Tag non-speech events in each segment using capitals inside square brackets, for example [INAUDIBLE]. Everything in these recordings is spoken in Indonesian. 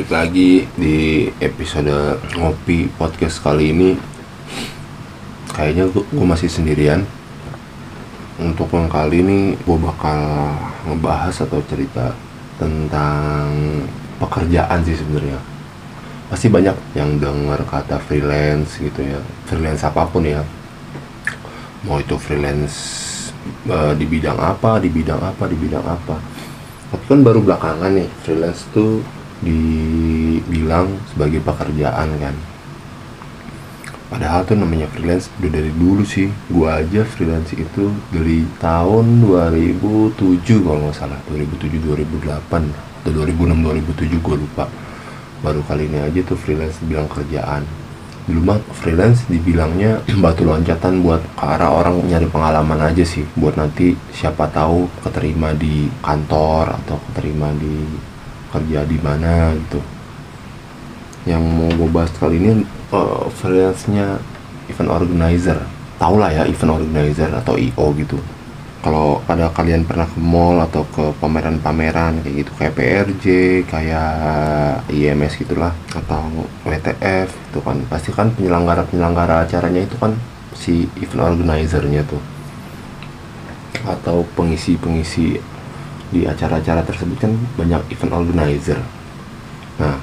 Halo, baik lagi di episode ngopi podcast kali ini. Kayaknya gue masih sendirian. Untuk yang kali ini gue bakal ngebahas atau cerita tentang pekerjaan sih sebenarnya. Pasti banyak yang dengar kata freelance gitu ya, freelance apa pun ya. Mau itu freelance eh, di bidang apa, di bidang apa, di bidang apa tapi kan baru belakangan nih freelance tuh dibilang sebagai pekerjaan kan. Padahal tuh namanya freelance udah dari dulu sih. Gua aja freelance itu dari tahun 2007 kalau nggak salah. 2007 2008 atau 2006 2007 gua lupa. Baru kali ini aja tuh freelance bilang kerjaan. Dulu mah freelance dibilangnya [CLEARS THROAT] batu loncatan buat ke arah orang nyari pengalaman aja sih. Buat nanti siapa tahu keterima di kantor atau keterima di kerja di mana gitu. Yang mau gue bahas kali ini uh, freelance-nya event organizer. Tau lah ya event organizer atau IO gitu. Kalau ada kalian pernah ke mall atau ke pameran-pameran kayak gitu kayak PRJ kayak IMS gitulah atau WTF itu kan. Pasti kan penyelenggara penyelenggara acaranya itu kan si event organizernya tuh. Atau pengisi-pengisi di acara-acara tersebut kan banyak event organizer. Nah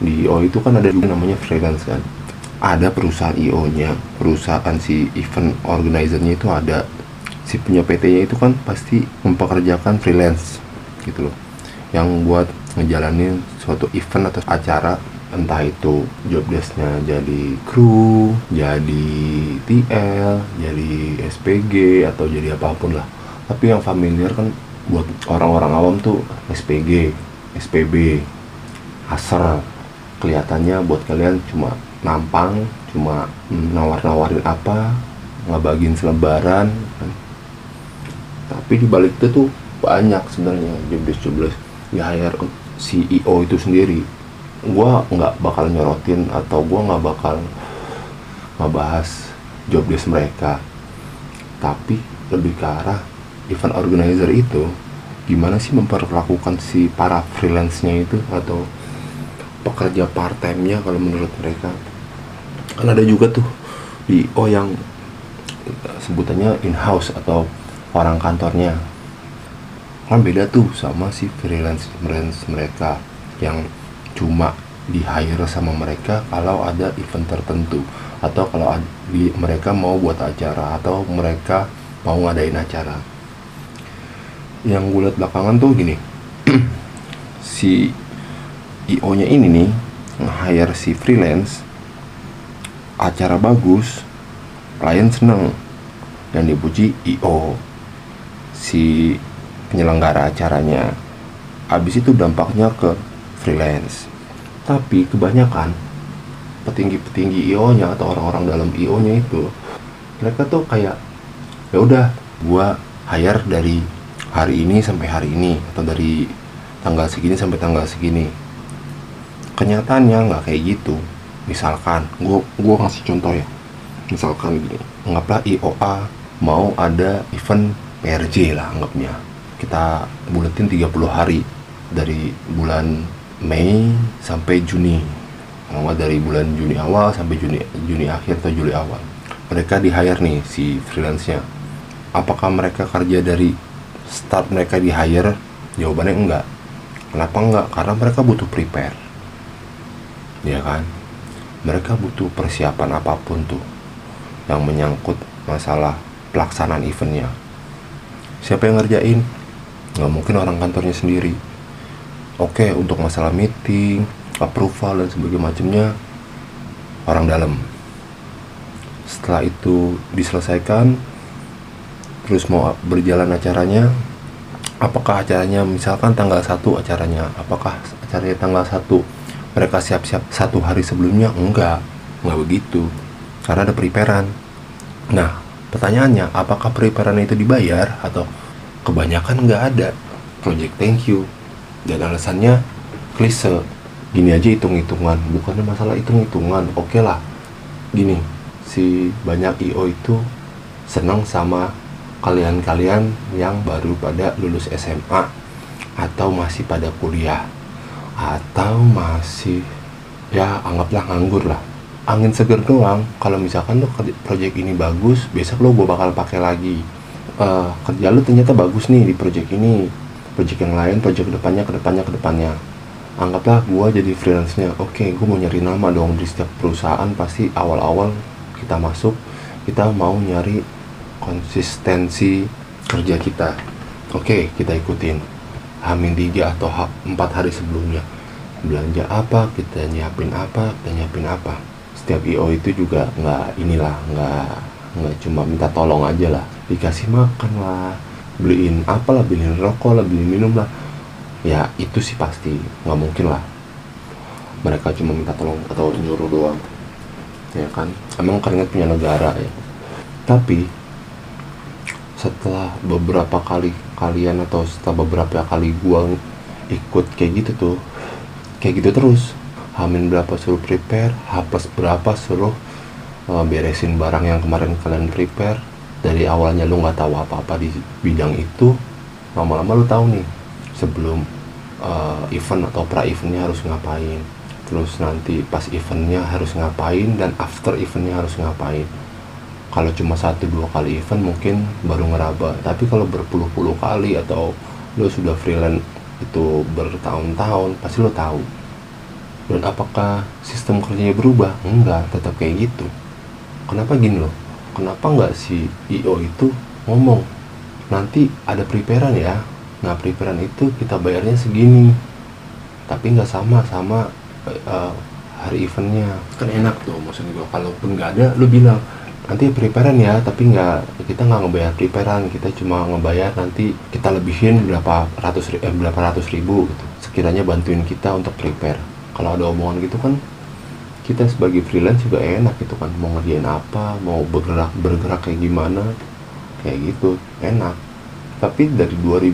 di IO itu kan ada juga namanya freelance kan. Ada perusahaan IO nya perusahaan si event organizernya itu ada. Si punya PT-nya itu kan pasti mempekerjakan freelance gitu loh. Yang buat ngejalanin suatu event atau acara entah itu job desknya jadi kru, jadi TL, jadi SPG atau jadi apa pun lah. Tapi yang familiar kan buat orang-orang awam tuh SPG, SPB, aser. Kelihatannya buat kalian cuma nampang, cuma nawar-nawarin apa, ngebagiin selebaran, tapi di balik itu tuh banyak sebenarnya jobdesk jobdesk di hire CEO itu sendiri. Gua nggak bakal nyorotin atau gua nggak bakal ngebahas jobdesk mereka. Tapi lebih ke arah event organizer itu gimana sih memperlakukan si para freelance-nya itu atau pekerja part time-nya kalau menurut mereka? Kan ada juga tuh di O yang sebutannya in house atau orang kantornya. Kan beda tuh sama si freelance freelance mereka yang cuma di hire sama mereka kalau ada event tertentu. Atau kalau di, mereka mau buat acara atau mereka mau ngadain acara yang gue lihat belakangan tuh gini. [CLEARS THROAT] Si IO nya ini nih nge-hire si freelance acara bagus klien seneng. Dan dipuji IO si penyelenggara acaranya. Habis itu dampaknya ke freelance. Tapi kebanyakan petinggi-petinggi IO nya atau orang-orang dalam IO nya itu mereka tuh kayak ya udah gua hire dari hari ini sampai hari ini atau dari tanggal segini sampai tanggal segini. Kenyataannya nggak kayak gitu. Misalkan gua gua ngasih contoh ya. Misalkan gini anggaplah IOA mau ada event PRJ lah anggapnya. Kita buletin 30 hari. Dari bulan Mei sampai Juni. Kalau dari bulan Juni awal sampai Juni Juni akhir atau Juli awal. Mereka di hire nih si freelance nya apakah mereka kerja dari start mereka di hire jawabannya enggak. Kenapa enggak? Karena mereka butuh prepare. Ya kan? Mereka butuh persiapan apa pun tuh yang menyangkut masalah pelaksanaan eventnya. Siapa yang ngerjain? Nggak mungkin orang kantornya sendiri. Oke untuk masalah meeting approval dan sebagainya macamnya orang dalam. Setelah itu diselesaikan terus mau berjalan acaranya apakah acaranya misalkan tanggal 1 acaranya apakah acaranya tanggal 1 mereka siap-siap satu hari sebelumnya? Enggak enggak begitu karena ada preparean nah pertanyaannya apakah preparean itu dibayar atau kebanyakan nggak ada? Project thank you. Dan alasannya klise. Gini aja hitung-hitungan bukannya masalah hitung-hitungan. Oke okay lah gini si banyak IO itu senang sama kalian-kalian yang baru pada lulus SMA atau masih pada kuliah atau masih ya anggaplah nganggur lah. Angin seger doang. Kalau misalkan lo project ini bagus besok lo gue bakal pakai lagi. Uh, kerja lo ternyata bagus nih di project ini. Project yang lain project ke depannya ke depannya ke depannya anggaplah gue jadi freelance nya oke okay, gue mau nyari nama dong di setiap perusahaan. Pasti awal-awal kita masuk kita mau nyari konsistensi kerja kita. Oke kita ikutin. Hamin tiga atau empat hari sebelumnya. Belanja apa kita nyiapin apa kita nyiapin apa. Setiap io itu juga nggak inilah nggak nggak cuma minta tolong aja lah. Dikasih makan lah beliin apalah beliin rokok lah beliin minum lah. Ya itu sih pasti. Nggak mungkin lah. Mereka cuma minta tolong atau nyuruh doang. Ya kan? Emang keringat punya negara ya. Tapi setelah beberapa kali kalian atau setelah beberapa kali gua ikut kayak gitu tuh kayak gitu terus. Hamin berapa suruh prepare H berapa suruh uh, beresin barang yang kemarin kalian prepare. Dari awalnya lu nggak tahu apa-apa di bidang itu lama-lama lu tahu nih sebelum uh, event atau pra eventnya harus ngapain. Terus nanti pas eventnya harus ngapain dan after eventnya harus ngapain kalau cuma satu dua kali event mungkin baru ngeraba. Tapi kalau berpuluh-puluh kali atau lo sudah freelance itu bertahun-tahun pasti lo tahu. Dan apakah sistem kerjanya berubah? Enggak tetap kayak gitu. Kenapa gini loh? Kenapa nggak si IO itu ngomong nanti ada preparean ya. Nah preparean itu kita bayarnya segini tapi nggak sama sama uh, hari eventnya. Kan enak tuh maksud gue kalaupun nggak ada lu bilang nanti preparean ya tapi nggak kita nggak ngebayar preparean kita cuma ngebayar nanti kita lebihin berapa ratus eh, berapa ratus ribu gitu. Sekiranya bantuin kita untuk prepare. Kalau ada omongan gitu kan kita sebagai freelance juga enak gitu kan. Mau ngerjain apa mau bergerak bergerak kayak gimana kayak gitu enak. Tapi dari 2000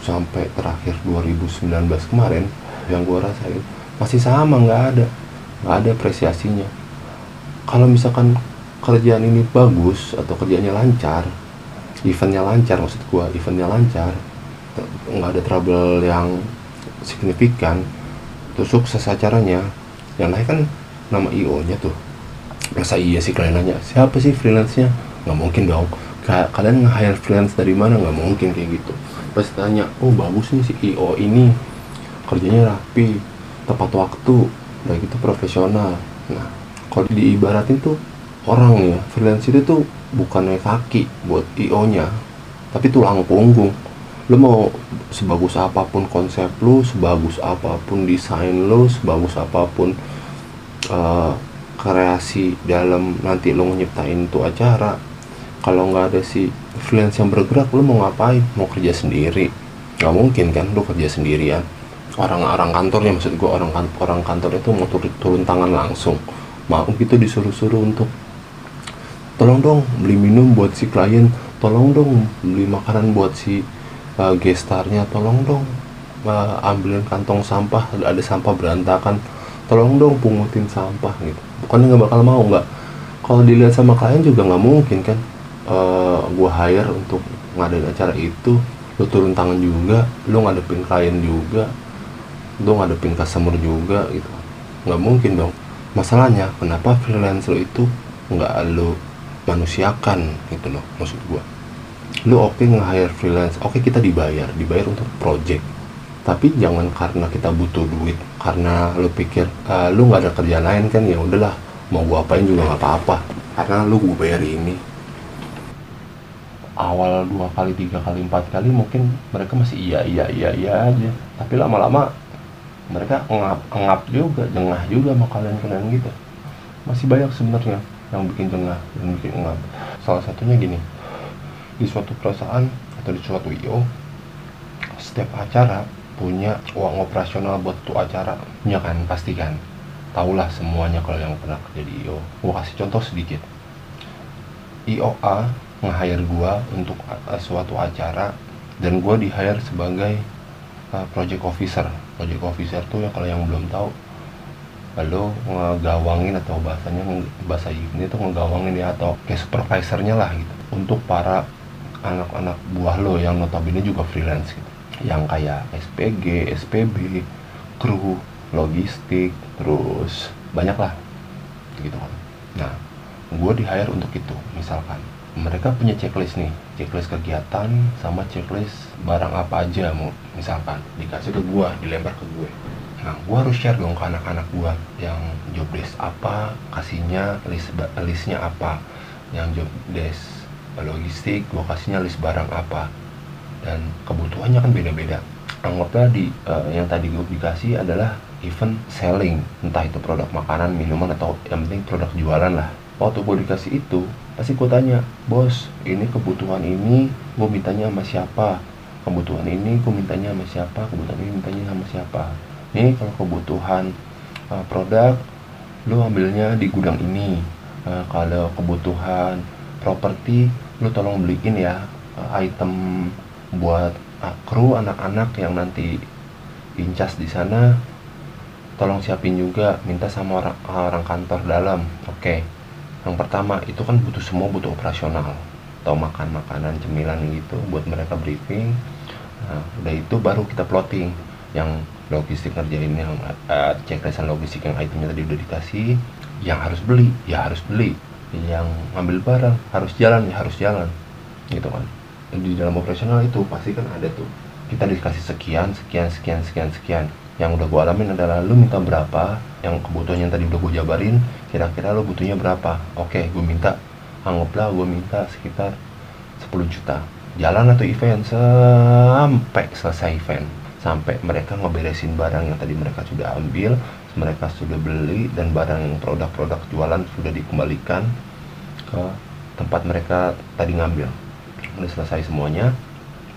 sampai terakhir 2019 kemarin yang gue rasain masih sama nggak ada nggak ada apresiasinya. Kalau misalkan kerjaan ini bagus atau kerjanya lancar eventnya lancar maksud gue eventnya lancar nggak ada trouble yang signifikan tuh sukses acaranya. Yang naik kan nama io nya tuh. Masa iya sih kalian nanya siapa sih freelance nya nggak mungkin dong. Kalian nge-hire freelance dari mana? Nggak mungkin kayak gitu. Pas tanya oh bagus nih si IO ini. Kerjanya rapi tepat waktu udah gitu profesional. Nah kalau diibaratin tuh orang ya freelance itu tuh bukannya kaki buat IO nya tapi tulang punggung. Lo mau sebagus apa pun konsep lo sebagus apa pun desain lo sebagus apa pun uh, kreasi dalam nanti lo nyiptain tuh acara kalau nggak ada si freelance yang bergerak lu mau ngapain? Mau kerja sendiri. Nggak mungkin kan lu kerja sendirian. Orang-orang kantornya maksud gue orang kan orang kantor itu mau turun, turun tangan langsung. Mau gitu disuruh-suruh untuk tolong dong beli minum buat si klien. Tolong dong beli makanan buat si uh, gestarnya. Tolong dong uh, ambilin kantong sampah. Ada sampah berantakan. Tolong dong pungutin sampah gitu. Bukannya nggak bakal mau nggak. Kalau dilihat sama klien juga nggak mungkin kan? Uh, gue hire untuk ngadain acara itu. Lo turun tangan juga lo ngadepin klien juga lo ngadepin customer juga gitu. Nggak mungkin dong. Masalahnya kenapa freelance lo itu nggak lo manusiakan gitu loh maksud gue lo oke okay nge-hire freelance oke okay, kita dibayar dibayar untuk project. Tapi jangan karena kita butuh duit karena lo pikir uh, lo nggak ada kerjaan lain kan? Ya udahlah mau gue apain juga nggak apa-apa karena lo gue bayar ini. Awal dua kali tiga kali empat kali mungkin mereka masih iya iya iya iya aja. Tapi lama-lama mereka ngap ngap juga jengah juga sama kalian kalian gitu. Masih banyak sebenarnya yang bikin jengah dan bikin ngap salah satunya gini di suatu perusahaan atau di suatu io setiap acara punya uang operasional buat tuh acara. Punya kan? Pasti kan? Tahulah semuanya kalau yang pernah kerja di io gua kasih contoh sedikit. Io A nge-hire gua untuk uh, suatu acara dan gua di-hire sebagai uh, project officer. Project officer tuh ya kalau yang belum tahu lalu ngegawangin atau bahasanya bahasa ini tuh ngegawangin ya atau kayak supervisornya lah gitu. Untuk para anak-anak buah lo yang notabene juga freelance gitu. Yang kayak SPG, SPB, kru logistik terus banyak lah gitu kan. Nah gue di hire untuk itu misalkan. Mereka punya checklist nih checklist kegiatan sama checklist barang apa aja mau misalkan. Dikasih ke gue dilempar ke gue nah gue harus share dong ke anak-anak gue yang job desk apa kasihnya list listnya apa. Yang job desk logistik gue kasihnya list barang apa. Dan kebutuhannya kan beda-beda. Anggaplah di uh, yang tadi gue dikasih adalah event selling. Entah itu produk makanan minuman atau yang penting produk jualan lah. Waktu gue dikasih itu pasti gue tanya bos ini kebutuhan ini gue mintanya sama siapa? Kebutuhan ini gue mintanya sama siapa? Kebutuhan ini mintanya sama siapa ini kalau kebutuhan uh, produk lu ambilnya di gudang ini. Uh, kalau kebutuhan properti lu tolong beliin ya uh, item buat uh, kru anak-anak yang nanti incas di sana. Tolong siapin juga minta sama orang, orang kantor dalam. Oke. Okay. yang pertama itu kan butuh semua butuh operasional. Atau makan makanan cemilan gitu buat mereka briefing. Nah, udah itu baru kita plotting. Yang logistik ngerjain yang uh, checklistan logistik yang itemnya tadi udah dikasih yang harus beli ya harus beli. Yang ngambil barang harus jalan ya harus jalan. Gitu kan. Di dalam operasional itu pasti kan ada tuh. Kita dikasih sekian sekian sekian sekian sekian. Yang udah gue alamin adalah lu minta berapa yang kebutuhannya tadi udah gue jabarin kira-kira lu butuhnya berapa. Oke gue minta anggaplah gue minta sekitar 10 juta. Jalan atau event sampai selesai event sampai mereka ngeberesin barang yang tadi mereka sudah ambil mereka sudah beli dan barang produk-produk jualan sudah dikembalikan ke tempat mereka tadi ngambil. Udah selesai semuanya.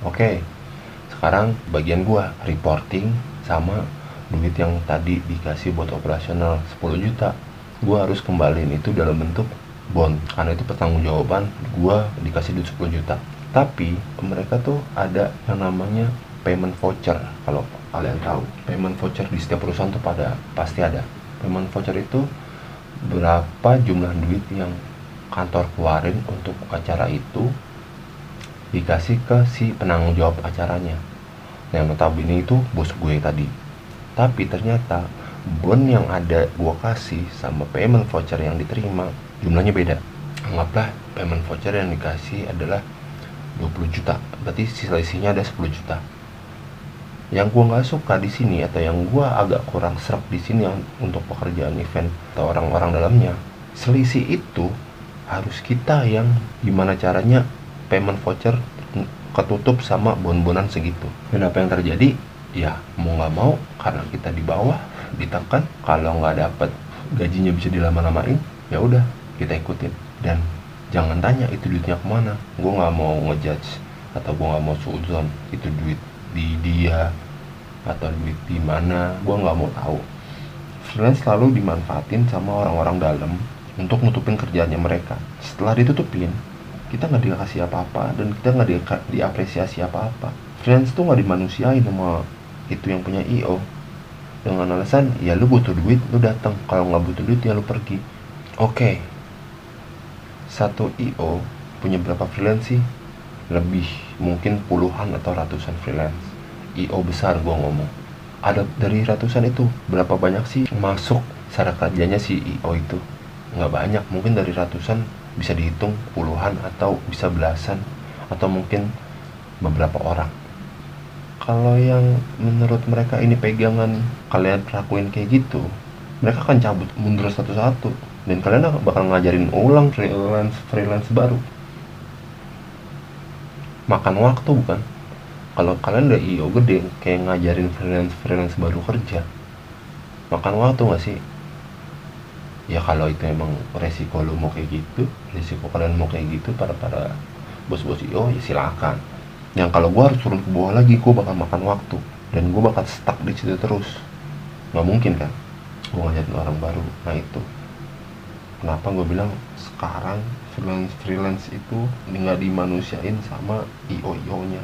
Oke okay. sekarang bagian gua reporting sama duit yang tadi dikasih buat operasional 10 juta. Gua harus kembaliin itu dalam bentuk bond karena itu pertanggungjawaban gua dikasih duit 10 juta. Tapi mereka tuh ada yang namanya payment voucher kalau kalian tahu. Payment voucher di setiap perusahaan tuh pada pasti ada. Payment voucher itu berapa jumlah duit yang kantor keluarin untuk acara itu dikasih ke si penanggung jawab acaranya. Yang notabene itu bos gue tadi. Tapi ternyata bon yang ada gue kasih sama payment voucher yang diterima jumlahnya beda. Anggaplah payment voucher yang dikasih adalah 20 juta. Berarti sisa-isinya ada 10 juta yang gue nggak suka di sini atau yang gue agak kurang serak di sini untuk pekerjaan event atau orang-orang dalamnya. Selisih itu harus kita yang gimana caranya payment voucher ketutup sama bon-bonan segitu. Dan apa yang terjadi? Ya mau nggak mau karena kita di bawah ditekan kalau nggak dapat gajinya bisa dilama-lamain ya udah kita ikutin. Dan jangan tanya itu duitnya ke mana. Gue nggak mau ngejudge atau gue nggak mau suzon itu duit di dia atau duit di mana gue nggak mau tahu. Freelance selalu dimanfaatin sama orang-orang dalam untuk nutupin kerjaannya mereka. Setelah ditutupin kita nggak dikasih apa-apa dan kita nggak di, diapresiasi apa-apa. Freelance tuh nggak dimanusiain sama itu yang punya io dengan alasan ya lu butuh duit lu datang. Kalau nggak butuh duit ya lu pergi. Oke. Okay. satu io punya berapa freelance sih lebih mungkin puluhan atau ratusan freelance. Io besar gua ngomong. Ada dari ratusan itu berapa banyak sih masuk cara kerjanya si io itu? Nggak banyak mungkin dari ratusan bisa dihitung puluhan atau bisa belasan atau mungkin beberapa orang. Kalau yang menurut mereka ini pegangan kalian lakuin kayak gitu mereka akan cabut mundur satu-satu. Dan kalian bakal ngajarin ulang freelance freelance baru makan waktu bukan? Kalau kalian udah iyo gede kayak ngajarin freelance freelance baru kerja makan waktu gak sih? Ya kalau itu emang resiko lo mau kayak gitu resiko kalian mau kayak gitu para para bos-bos IO ya silakan. Yang kalau gue harus turun ke bawah lagi gue bakal makan waktu dan gue bakal stuck di situ terus. Nggak mungkin kan? Gue ngajarin orang baru. Nah itu kenapa gue bilang sekarang freelance freelance itu nggak dimanusiain sama io io nya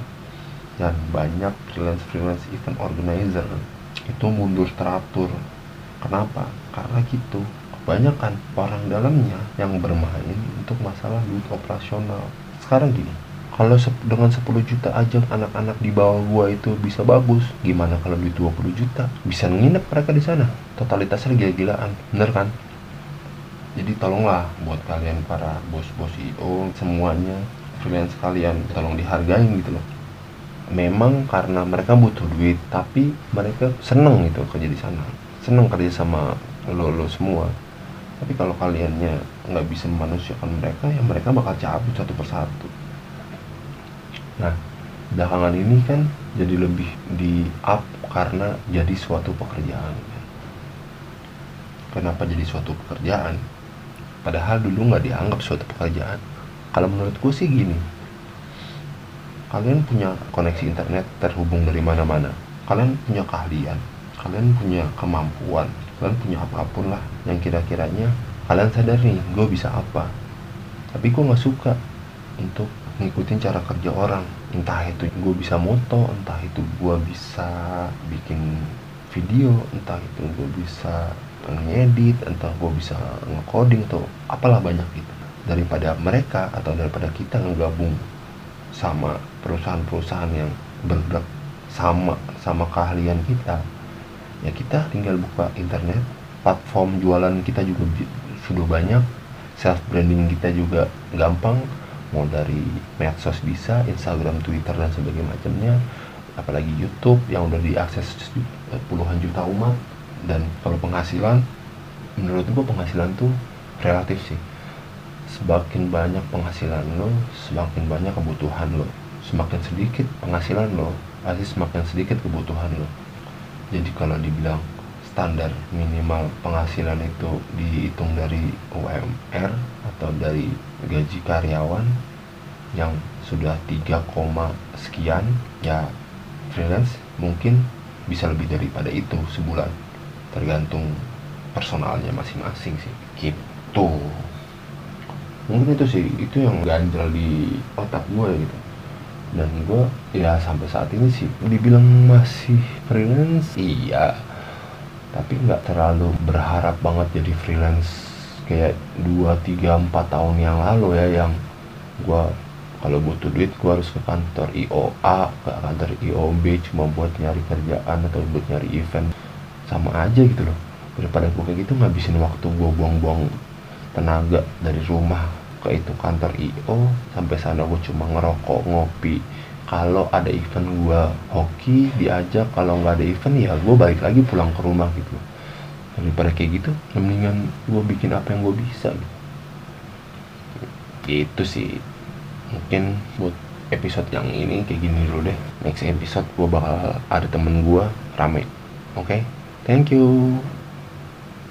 dan banyak freelance freelance event organizer itu mundur teratur. Kenapa? Karena gitu. Kebanyakan orang dalamnya yang bermain untuk masalah duit operasional. Sekarang gini kalau dengan 10 juta aja anak-anak di bawah gua itu bisa bagus gimana kalau duit 20 juta? Bisa nginep mereka di sana. Totalitasnya gila-gilaan. Bener kan jadi tolonglah buat kalian para bos-bos CEO semuanya freelance kalian tolong dihargain gitu loh memang karena mereka butuh duit tapi mereka seneng gitu kerja di sana seneng kerja sama lo lo semua tapi kalau kaliannya nggak bisa memanusiakan mereka ya mereka bakal cabut satu persatu Nah, belakangan ini kan jadi lebih di up karena jadi suatu pekerjaan. Kenapa jadi suatu pekerjaan? Padahal dulu nggak dianggap suatu pekerjaan. Kalau menurutku sih gini, kalian punya koneksi internet terhubung dari mana-mana. Kalian punya keahlian, kalian punya kemampuan, kalian punya apa pun lah yang kira-kiranya kalian sadar nih, gue bisa apa. Tapi gue nggak suka untuk ngikutin cara kerja orang entah itu gue bisa moto entah itu gue bisa bikin video entah itu gue bisa ngedit entah gue bisa ngecoding atau apalah banyak gitu. Daripada mereka atau daripada kita ngegabung sama perusahaan-perusahaan yang bergerak sama sama keahlian kita ya kita tinggal buka internet platform jualan kita juga sudah banyak self branding kita juga gampang mau dari medsos bisa Instagram Twitter dan sebagainya apalagi YouTube yang udah diakses puluhan juta umat dan kalau penghasilan menurut gua penghasilan tuh relatif sih. Semakin banyak penghasilan lo semakin banyak kebutuhan lo. Semakin sedikit penghasilan lo pasti semakin sedikit kebutuhan lo. Jadi kalau dibilang standar minimal penghasilan itu dihitung dari UMR atau dari gaji karyawan yang sudah 3, sekian ya freelance mungkin bisa lebih daripada itu sebulan tergantung personalnya masing-masing sih. Gitu. Mungkin itu sih itu yang ganjel di otak gue gitu. Dan gue ya sampai saat ini sih dibilang masih freelance iya. Tapi nggak terlalu berharap banget jadi freelance kayak 2, 3, 4 tahun yang lalu ya yang gue kalau butuh duit gue harus ke kantor IOA ke kantor IOB cuma buat nyari kerjaan atau buat nyari event sama aja gitu loh. Daripada gue kayak gitu ngabisin waktu gue buang-buang tenaga dari rumah ke itu kantor IO sampai sana gue cuma ngerokok ngopi. Kalau ada event gue hoki diajak. Kalau nggak ada event ya gue balik lagi pulang ke rumah gitu. Daripada kayak gitu mendingan gue bikin apa yang gue bisa gitu. Itu sih. Mungkin buat episode yang ini kayak gini dulu deh. Next episode gue bakal ada temen gue rame oke? okay? Thank you